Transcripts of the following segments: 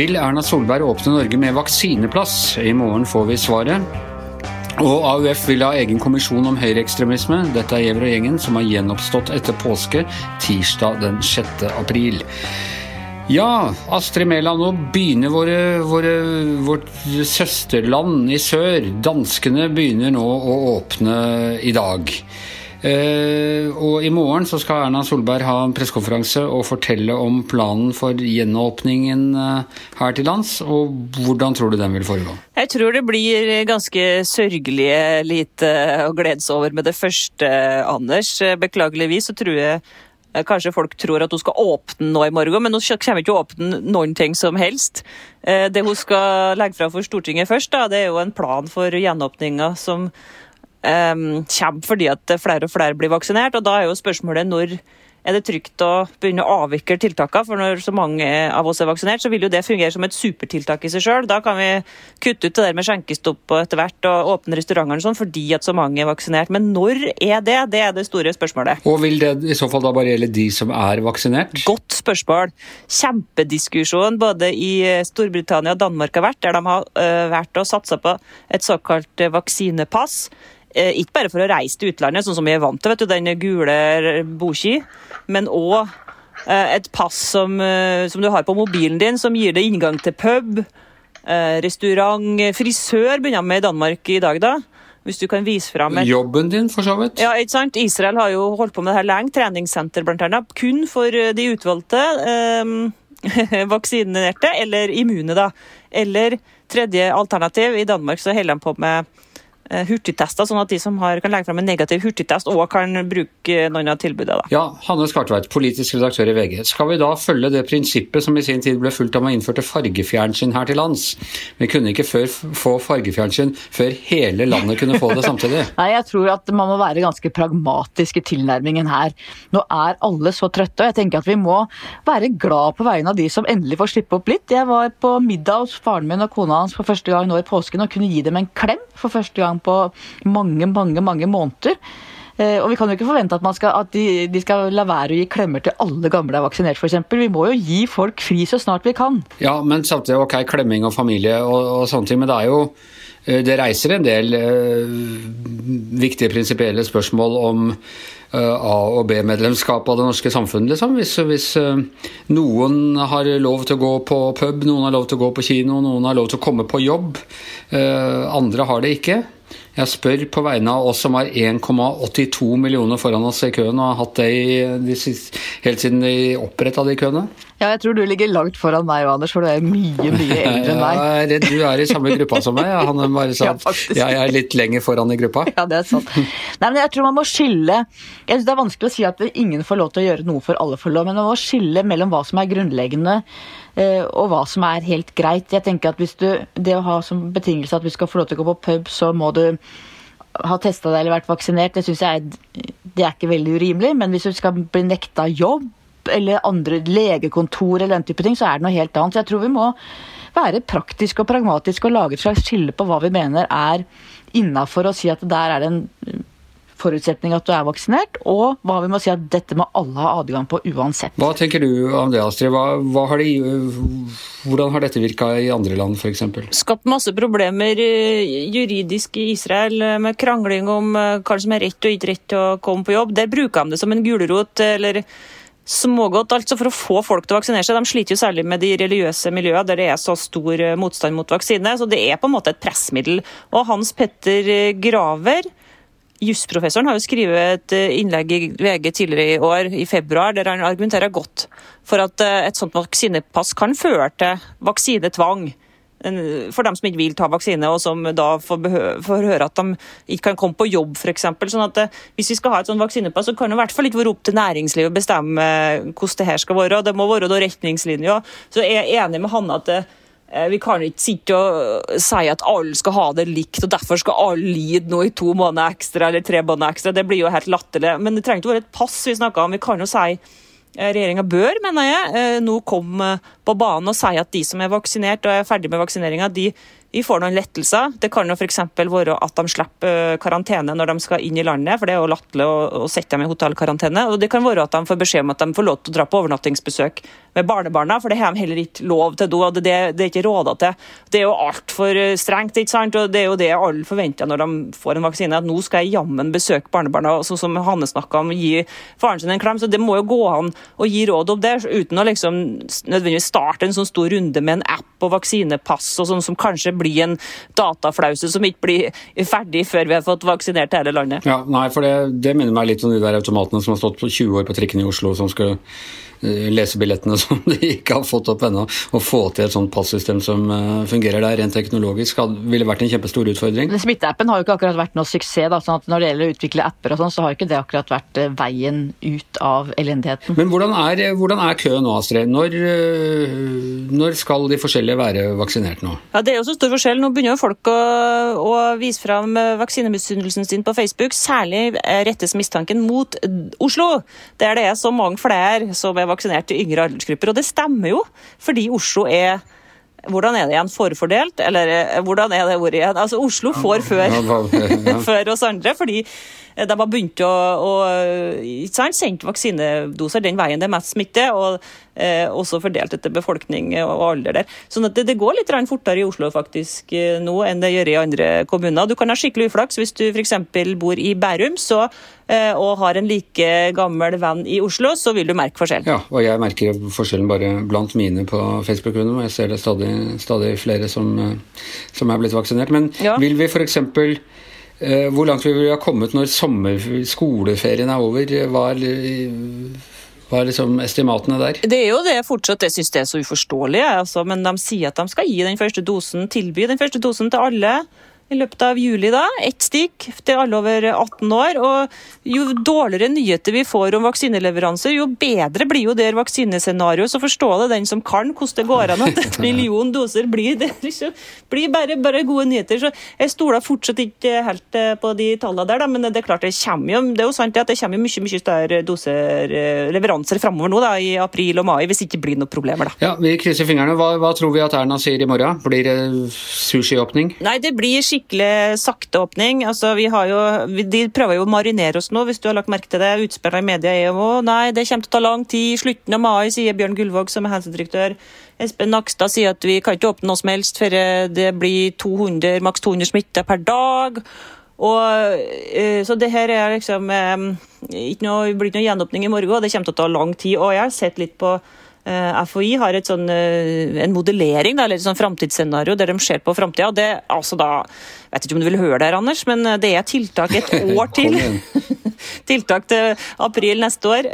Vil Erna Solberg åpne Norge med vaksineplass? I morgen får vi svaret. Og AUF vil ha egen kommisjon om høyreekstremisme. Dette er Gjever og gjengen som har gjenoppstått etter påske tirsdag den 6. april. Ja, Astrid Mæland, nå begynner våre, våre, vårt søsterland i sør, danskene, begynner nå å åpne i dag. Eh, og i morgen så skal Erna Solberg ha en pressekonferanse og fortelle om planen for gjenåpningen uh, her til lands. Og hvordan tror du den vil foregå? Jeg tror det blir ganske sørgelige lite å glede seg over med det første, Anders. Beklageligvis så tror jeg Kanskje folk tror at hun skal åpne nå i morgen, men hun kommer ikke å åpne noen ting som helst. Det hun skal legge fra for Stortinget først, da, det er jo en plan for gjenåpninga som um, kommer fordi at flere og flere blir vaksinert. og Da er jo spørsmålet når er det trygt å begynne å avvikle tiltakene. For når så mange av oss er vaksinert, så vil jo det fungere som et supertiltak i seg sjøl. Da kan vi kutte ut det der med skjenkestopp og etter hvert og åpne restaurantene sånn fordi at så mange er vaksinert. Men når er det? Det er det store spørsmålet. Og vil det i så fall da bare gjelde de som er vaksinert? Godt spørsmål. Kjempediskusjon både i Storbritannia og Danmark har vært, der de har uh, vært og satsa på et såkalt vaksinepass Eh, ikke bare for å reise til utlandet, sånn som vi er vant til, vet du, den gule boki, men òg eh, et pass som, eh, som, du har på mobilen din, som gir deg inngang til pub, restaurant, frisør begynner med i Danmark i dag, da. Hvis du kan vise fram et... Jobben din, for så vidt. Ja, ikke sant? Israel har jo holdt på med det her lenge. Treningssenter, blant annet. Kun for de utvalgte Um, vaksinerte, eller immune, da. Eller tredje alternativ. I Danmark så holder de på med Eh, hurtigtester, sånn at de som har, kan legge fram en negativ hurtigtest, òg kan bruke noen av tilbudene. Ja, Hanne Skartveit, politisk redaktør i VG. Skal vi da følge det prinsippet som i sin tid ble fulgt da man innførte fargefjernsyn her til lands? Vi kunne ikke før få fargefjernsyn før hele landet kunne få det samtidig. Nei, jeg tror at man må være ganske pragmatisk i tilnærmingen her. Nå er alle så trøtte, og jeg tenker at vi må være glad på vegne av de som endelig får slippe opp litt. Jeg var på middag hos faren min og kona hans for første gang nå i påsken og kunne gi dem en klem for første gang på mange, mange, mange måneder. Eh, og vi kan jo ikke forvente at, skal, at de, de, skal la være å gi klemmer til alle gamle er vaksinert, f.eks. Vi må jo gi folk fri så snart vi kan. Ja, men samtidig ok, klemming og familie og, og sånne ting. Men det er jo eh, det reiser en del uh, viktige prinsipielle spørsmål om A- og B-medlemskap av det norske samfunnet. Liksom. Hvis, hvis noen har lov til å gå på pub, noen har lov til å gå på kino, noen har lov til å komme på jobb, andre har det ikke. Jeg spør på vegne av oss som har 1,82 millioner foran oss i køen og har hatt det de siste, helt siden de oppretta de køene. Ja, jeg tror du ligger langt foran meg, Anders, for du er mye mye eldre enn meg. Jeg er redd du er i samme gruppa som meg. Han er bare sa ja, jeg er litt lenger foran i gruppa. Ja, det er sant. Nei, men jeg tror man må skille Jeg synes Det er vanskelig å si at ingen får lov til å gjøre noe for alle får lov, men man må skille mellom hva som er grunnleggende Eh, og hva som er helt greit. Jeg tenker at hvis du, Det å ha som betingelse at vi skal få lov til å gå på pub, så må du ha testa deg eller vært vaksinert, det syns jeg det er ikke veldig urimelig. Men hvis du skal bli nekta jobb eller andre legekontor eller den type ting, så er det noe helt annet. Så jeg tror vi må være praktiske og pragmatiske og lage et slags skille på hva vi mener er innafor å si at der er det en forutsetning at du er vaksinert, og hva vi må si at dette må alle ha adgang på uansett. Hva tenker du om det, Astrid? Hva, hva har de, hvordan har dette virka i andre land, f.eks.? Skapt masse problemer eh, juridisk i Israel, eh, med krangling om eh, hva som er rett og ikke rett til å komme på jobb. Der bruker de det som en gulrot. eller smågodt altså for å få folk til å vaksinere seg. De sliter jo særlig med de religiøse miljøene der det er så stor motstand mot vaksine. Så det er på en måte et pressmiddel. Og Hans Petter Graver Jusprofessoren har jo skrevet et eh, innlegg i VG tidligere i år, i februar, der han argumenterer godt for at eh, et sånt vaksinepass kan føre til vaksinetvang for dem som ikke vil ta vaksine, og som da får, får høre at de ikke kan komme på jobb, f.eks. Sånn at eh, hvis vi skal ha et sånt vaksinepass, så kan det i hvert fall ikke være opp til næringslivet å bestemme hvordan det her skal være. Det må være retningslinjer. Så jeg er enig med Hanne at det, vi kan ikke sitte og si at alle skal ha det likt, og derfor skal alle lide nå i to måneder ekstra eller tre måneder ekstra. Det blir jo helt latterlig. Men det trenger ikke å være et pass vi snakker om. Vi kan jo si eh, Regjeringa bør, mener jeg, eh, nå komme på banen og si at de som er vaksinert og er ferdig med vaksineringa, de vi får noen lettelser. Det kan jo f.eks. være at de slipper karantene når de skal inn i landet, for det er jo latterlig å, å sette dem i hotellkarantene. Og det kan være at de får beskjed om at de får lov til å dra på overnattingsbesøk med barnebarna, for det har de heller ikke lov til da. Det, det er ikke råda til. Det er jo altfor strengt, ikke sant. Og det er jo det alle forventer når de får en vaksine, at nå skal jeg jammen besøke barnebarna, sånn som Hanne snakka om, gi faren sin en klem. Så det må jo gå an å gi råd om det, uten å liksom nødvendigvis starte en sånn stor runde med en app og vaksinepass og sånn som kanskje blir en dataflause som ikke blir ferdig før vi har fått vaksinert hele landet. Ja, nei, for det, det minner meg litt om de der automatene som har stått på 20 år på trikken i Oslo, som skulle lese lesebillettene som de ikke har fått opp ennå. Å få til et sånt passystem som eh, fungerer der rent teknologisk, ville vært en kjempestor utfordring. Smitteappen har jo ikke akkurat vært noe suksess. Da, sånn at Når det gjelder å utvikle apper, og sånn, så har ikke det akkurat vært eh, veien ut av elendigheten. Men hvordan er, hvordan er køen nå, Astrid? Når, når, skal de forskjellige være vaksinert nå? Ja, Det er jo så stor forskjell. Nå begynner jo folk å, å vise fram vaksinemisunnelsen sin på Facebook. Særlig rettes mistanken mot Oslo, der det er så mange flere som er vaksinert i yngre aldersgrupper. Og det stemmer jo, fordi Oslo er hvordan er det igjen? Forfordelt? Eller eh, hvordan er det ordet igjen? Altså, Oslo får før, før oss andre, fordi Eh, de har begynt å, å sendt vaksinedoser den veien det er mest smitte, og eh, også fordelt etter befolkning og alder der. Sånn at det, det går litt fortere i Oslo faktisk eh, nå enn det gjør i andre kommuner. Du kan ha skikkelig uflaks hvis du f.eks. bor i Bærum så, eh, og har en like gammel venn i Oslo, så vil du merke forskjellen. Ja, og jeg merker forskjellen bare blant mine på Facebook-grunnen, og jeg ser det stadig, stadig flere som, eh, som, er blitt vaksinert. Men ja. vil vi f.eks. Eh, hvor langt vi ha kommet når skoleferien er over? Hva er, hva er liksom estimatene der? Det er jo det fortsatt jeg syns det er så uforståelig. Altså, men de sier at de skal gi den første dosen, tilby den første dosen til alle i løpet av juli. da, Ett stikk til alle over 18 år. og Jo dårligere nyheter vi får om vaksineleveranser, jo bedre blir jo det vaksinescenarioet. Så forstå det den som kan hvordan det går an at en million doser blir det blir bare, bare, gode nyheter. Så Jeg stoler fortsatt ikke helt eh, på de tallene der, da, men det er klart det kommer jo det er jo sant at det kommer mye mye større doser, eh, leveranser framover nå da, i april og mai, hvis det ikke blir noen problemer. da. Ja, Vi krysser fingrene. Hva, hva tror vi at Erna sier i morgen? Blir det sushiåpning? Nei, det blir skikkelig skikkelig sakte åpning. Altså, vi har jo, de prøver jo å marinere oss nå, hvis du har lagt merke til det. Utspillene i media er jo nei, det kommer til å ta lang tid. Slutten av mai, sier Bjørn Gullvåg, som er helsedirektør. Espen Nakstad sier at vi kan ikke åpne noe som helst før det blir 200, maks 200 smitta per dag. Og, eh, så det her er liksom eh, ikke noe, blir ikke noe gjenåpning i morgen, og det kommer til å ta lang tid. Og jeg har sett litt på Eh, FHI har sånn, eh, en modellering, eller et sånn framtidsscenario der de ser på framtida. Det, altså da, jeg vet ikke om du vil høre det, her, Anders, men eh, det er tiltak et år til. tiltak til april neste år.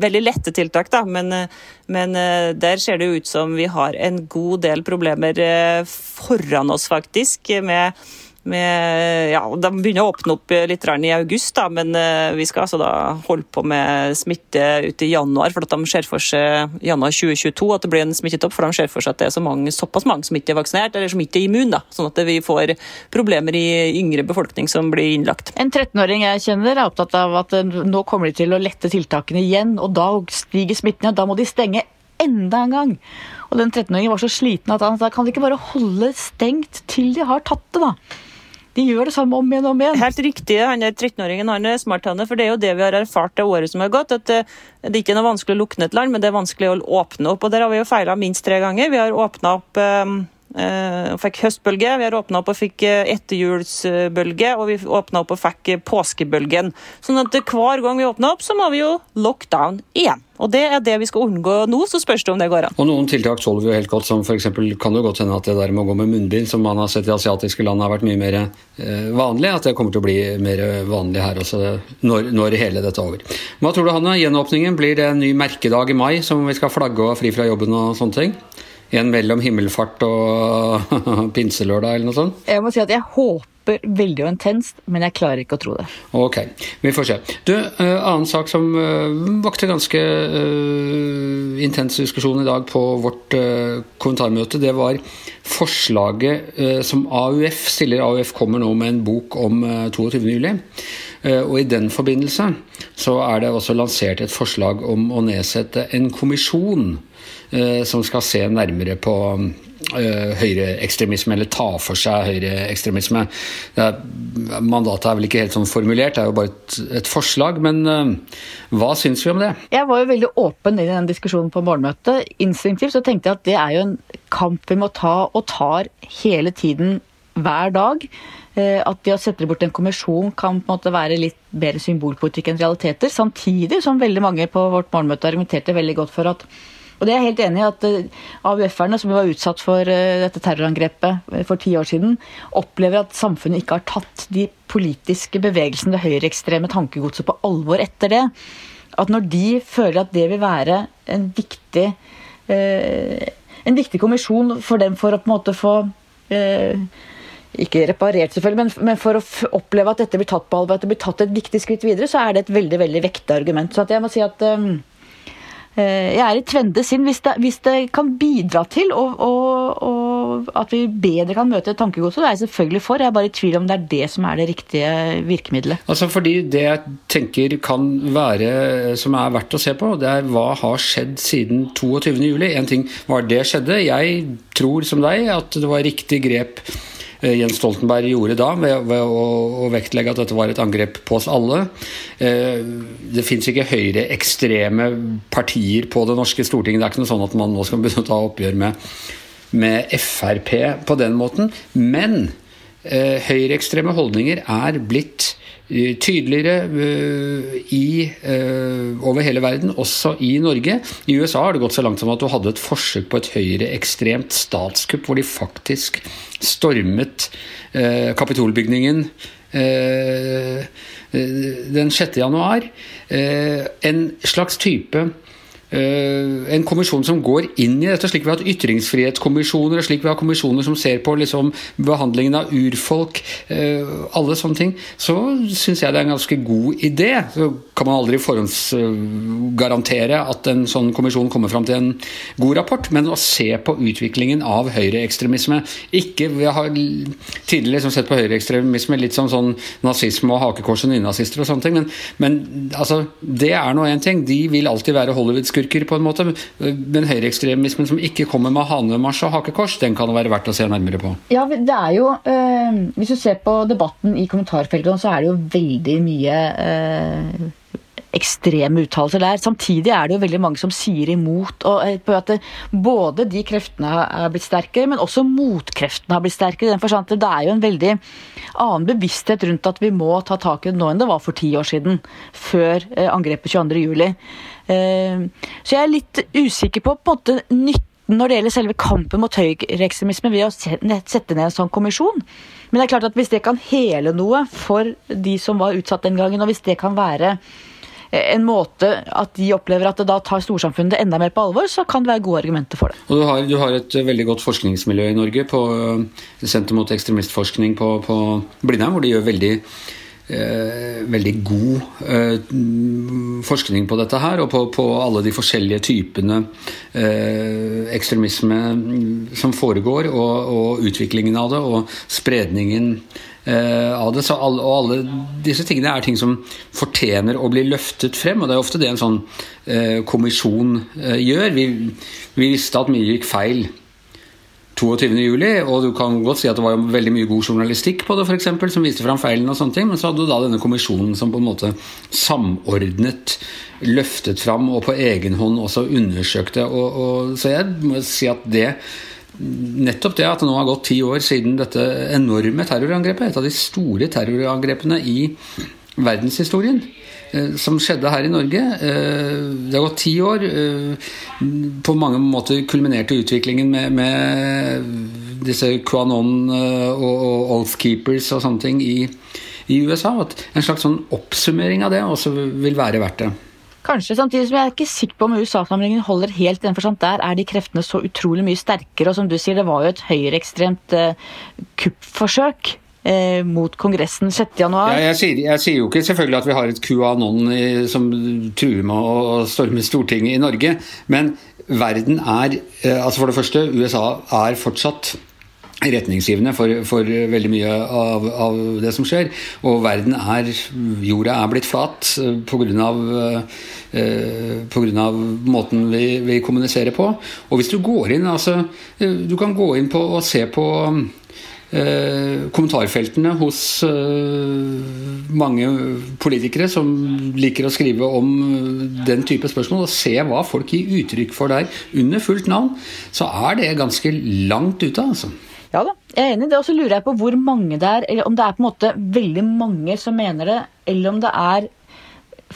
veldig lette tiltak, da, men, men der ser det ut som vi har en god del problemer foran oss, faktisk. med med, ja, De begynner å åpne opp litt i august, da, men eh, vi skal altså da holde på med smitte ut i januar. for at de ser for seg januar 2022 at det blir en smittetopp. For de ser for seg at det er så mange, såpass mange som ikke er vaksinert, eller som ikke er immune. Sånn at vi får problemer i yngre befolkning som blir innlagt. En 13-åring jeg kjenner er opptatt av at eh, nå kommer de til å lette tiltakene igjen, og da stiger smitten. og da må de stenge enda en gang. Og den 13-åringen var så sliten at han sa kan de ikke bare holde stengt til de har tatt det, da. De gjør det samme om igjen og om igjen. Helt riktig. Han er 13-åringen han er smart, for det er jo det vi har erfart det året som har gått. at eh, Det er ikke noe vanskelig å lukke ned et land, men det er vanskelig å åpne opp. og Der har vi jo feila minst tre ganger. Vi har åpna opp um, og fikk høstbølge, vi har åpna opp og fikk etterjulsbølge, og vi åpna opp og fikk påskebølgen. Sånn at hver gang vi åpner opp, så må vi jo lockdown igjen. Og Det er det vi skal unngå nå, så spørs det om det går an. Og Noen tiltak tåler vi jo helt godt, som f.eks. kan det godt hende at det der med å gå med munnbind, som man har sett i asiatiske land har vært mye mer eh, vanlig, at det kommer til å bli mer vanlig her også når, når hele dette er over. Hva tror du, Hanne? Gjenåpningen, blir det en ny merkedag i mai som vi skal flagge og fri fra jobben og sånne ting? En mellom himmelfart og pinselørdag eller noe sånt? Jeg må si at jeg håper veldig og intenst, men jeg klarer ikke å tro det. Ok, vi får se. Du, uh, annen sak som uh, vakte ganske uh, intens diskusjon i dag på vårt kommentarmøte, det var forslaget som AUF stiller. AUF kommer nå med en bok om 22.07. Og I den forbindelse så er det også lansert et forslag om å nedsette en kommisjon som skal se nærmere på uh, høyreekstremisme, eller ta for seg høyreekstremisme. Mandatet er vel ikke helt sånn formulert, det er jo bare et, et forslag. Men uh, hva syns vi om det? Jeg var jo veldig åpen i den diskusjonen på morgenmøtet. Instinktivt så tenkte jeg at det er jo en kamp vi må ta, og tar hele tiden, hver dag. Eh, at det å sette bort en kommisjon kan på en måte være litt bedre symbolpolitikk enn realiteter. Samtidig som veldig mange på vårt morgenmøte argumenterte veldig godt for at og det er jeg helt enig i at eh, AUF-erne som var utsatt for eh, dette terrorangrepet for ti år siden, opplever at samfunnet ikke har tatt de politiske bevegelsene, det høyreekstreme tankegodset, på alvor etter det. At når de føler at det vil være en viktig, eh, en viktig kommisjon for dem for å på en måte få eh, ikke reparert, selvfølgelig, men, for å oppleve at dette blir tatt på alvor, at det blir tatt et viktig skritt videre, så er det et veldig veldig vektig argument. Så jeg må si at jeg er i tvende sinn hvis det, hvis det kan bidra til og, og, og at vi bedre kan møte tankegodset. Det er jeg selvfølgelig for. Jeg er bare i tvil om det er det som er det riktige virkemidlet. Altså fordi Det jeg tenker kan være som er verdt å se på, det er hva har skjedd siden 22.07. En ting var det skjedde. Jeg tror som deg at det var riktig grep Eh, Jens Stoltenberg gjorde da, ved, ved å, å, vektlegge at dette var et angrep på oss alle. Eh, det fins ikke høyreekstreme partier på det norske Stortinget. Det er ikke noe sånn at man nå skal begynne å ta oppgjør med, med Frp på den måten. Men eh, høyreekstreme holdninger er blitt Eh, tydeligere eh, i, eh, over hele verden, også i Norge. I USA har det gått så langt som at du hadde et forsøk på et høyreekstremt statskupp, hvor de faktisk stormet Kapitolbygningen den 6. januar. En slags type Eh, en kommisjon som går inn i dette, slik vi har hatt ytringsfrihetskommisjoner, slik vi har kommisjoner som ser på liksom behandlingen av urfolk, eh, alle sånne ting, så syns jeg det er en ganske god idé. Så kan man aldri forhåndsgarantere at en sånn kommisjon kommer fram til en god rapport, men å se på utviklingen av høyreekstremisme ikke, Vi har tidligere liksom sett på høyreekstremisme litt som sånn nazisme og hakekors og nynazister og sånne ting, men, men altså, det er nå én ting. De vil alltid være Hollywoods skurker, på en måte. Men høyreekstremismen som ikke kommer med hanemarsj og hakekors, den kan det være verdt å se nærmere på. Ja, det er jo øh, Hvis du ser på debatten i kommentarfeltet, så er det jo veldig mye øh, ekstreme uttalelser der. Samtidig er det jo veldig mange som sier imot. og eh, at Både de kreftene har blitt sterkere, men også motkreftene har blitt sterkere. i den forstand Det er jo en veldig annen bevissthet rundt at vi må ta tak i det nå enn det var for ti år siden. Før eh, angrepet 22.07. Eh, så jeg er litt usikker på på en måte nytten når det gjelder selve kampen mot høyreekstremisme ved å sette ned en sånn kommisjon. Men det er klart at hvis det kan hele noe for de som var utsatt den gangen, og hvis det kan være en måte at de opplever at det da tar storsamfunnet enda mer på alvor, så kan det være gode argumenter for det. Og du har, du har et veldig godt forskningsmiljø i Norge på eh, Senter mot ekstremistforskning på, på Blindheim, hvor de gjør veldig Eh, veldig god eh, forskning på dette her, og på, på alle de forskjellige typene eh, ekstremisme som foregår, og, og, utviklingen av det, og spredningen Eh, av det. Alle, og alle disse tingene er ting som fortjener å bli løftet frem, og det er ofte det en sånn eh, kommisjon eh, gjør. Vi, vi, visste at mye gikk feil 22.07, og du kan godt si at det var veldig mye god journalistikk på det, for eksempel, som viste fram feilene og sånne ting, men så hadde du da denne kommisjonen som på en måte samordnet, løftet fram og på egen hånd også undersøkte. Og, og, så jeg må si at det nettopp det at det nå har gått ti år siden dette enorme terrorangrepet, et av de store terrorangrepene i verdenshistorien, eh, som skjedde her i Norge. Eh, det har gått ti år. Eh, på mange måter kulminerte utviklingen med, med disse QAnon og Oathkeepers og sånne ting i, i USA. At en slags sånn oppsummering av det også vil være verdt det. Kanskje, samtidig som jeg er ikke sikker på om USA-samlingen holder helt i den. Der er de kreftene så utrolig mye sterkere. Og som du sier, det var jo et høyreekstremt uh, kuppforsøk uh, mot Kongressen 6.1. Ja, jeg, sier, jeg sier jo ikke selvfølgelig at vi har et QAnon i, som truer med å storme Stortinget i Norge, men verden er uh, Altså for det første, USA er fortsatt retningsgivende for, for veldig mye av, av, det som skjer. Og verden er Jorda er blitt flat pga. Eh, pga. måten vi, vi, kommuniserer på. Og hvis du går inn altså, Du kan gå inn på og se på eh, kommentarfeltene hos eh, mange politikere som liker å skrive om den type spørsmål, og se hva folk gir uttrykk for der under fullt navn, så er det ganske langt ute, altså. Ja da, jeg er enig i det. Og så lurer jeg på hvor mange det er, eller om det er på en måte veldig mange som mener det, eller om det er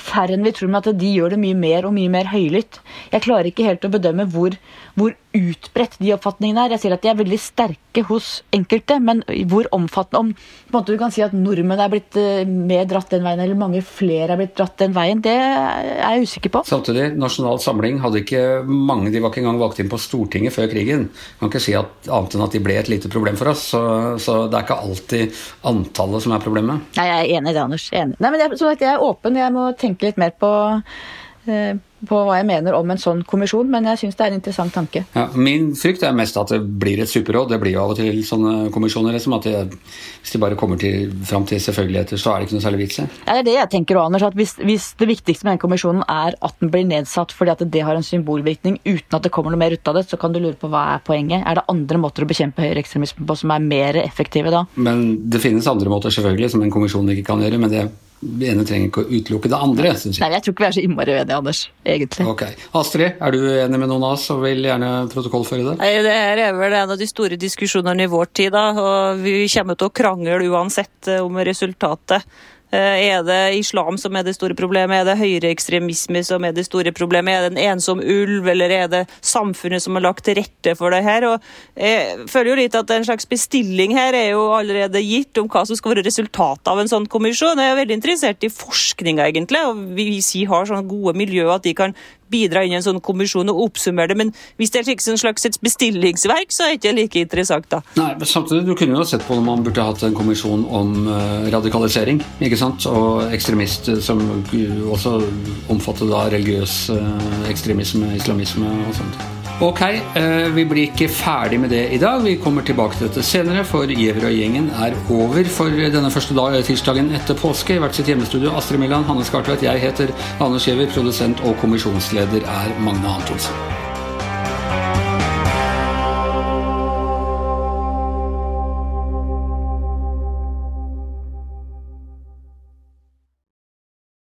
færre enn vi tror, men at de gjør det mye mer og mye mer høylytt. Jeg klarer ikke helt å bedømme hvor, hvor utbredt de oppfatningene er. Jeg sier at de er veldig sterke hos enkelte, men hvor omfattende Om på en måte du kan si at nordmenn er blitt uh, mer dratt den veien, eller mange flere er blitt dratt den veien, det er jeg usikker på. Samtidig, Nasjonal Samling hadde ikke mange, de var ikke engang valgt inn på Stortinget før krigen. Jeg kan ikke si at, annet enn at de ble et lite problem for oss. Så, så det er ikke alltid antallet som er problemet. Nei, jeg er enig i det, Anders. Jeg er enig. Nei, men jeg, så jeg er åpen. Jeg må tenke litt mer på Eh, på hva jeg mener om en sånn kommisjon, men jeg syns det er en interessant tanke. Ja, min frykt er mest at det blir et superråd. Det blir jo av og til sånne kommisjoner. Liksom, at det, Hvis de bare kommer til, fram til selvfølgeligheter, så er det ikke noe særlig vits i. Ja, det er det jeg tenker Anders, at hvis, hvis, det viktigste med den kommisjonen er at den blir nedsatt fordi at det har en symbolvirkning uten at det kommer noe mer ut av det, så kan du lure på hva er poenget. Er det andre måter å bekjempe høyreekstremisme på som er mer effektive da? Men det finnes andre måter, selvfølgelig, som en kommisjon ikke kan gjøre. men det det ene trenger ikke å utelukke det andre, Synes jeg. Nei, jeg tror ikke vi er så innmari uenige, Anders. Egentlig. Ok. Astrid, er du enig med noen av oss og vil gjerne protokollføre det? Nei, Det her er vel en av de store diskusjonene i vår tid, da. Og vi kommer til å krangle uansett eh, om resultatet. Eh, er det islam som er det store problemet? Er det høyreekstremisme som er det store problemet? Er det en ensom ulv, eller er det samfunnet som har lagt til rette for det her? Og jeg føler jo litt at En slags bestilling her er jo allerede gitt om hva som skal være resultatet av en sånn kommisjon. Jeg er veldig interessert i forskninga, egentlig. og vi har sånne gode miljøer at de kan bidra inn i en sånn kommisjon og oppsummere det. Men hvis det er et slags bestillingsverk, så er det ikke like interessant, da. Nei, men samtidig, Du kunne jo sett på om man burde hatt en kommisjon om uh, radikalisering ikke sant? og ekstremist, som også omfattet da religiøs uh, ekstremisme, islamisme og sånt. Ok, eh, vi blir ikke ferdig med det i dag. Vi kommer tilbake til dette senere, for Gjever-gjengen er over for denne første dag, tirsdagen etter påske. I hvert sitt hjemmestudio. Astrid Milland, Hanne Skartveit, jeg heter Anders Giæver. Produsent og kommisjonsleder er Magne Antonsen.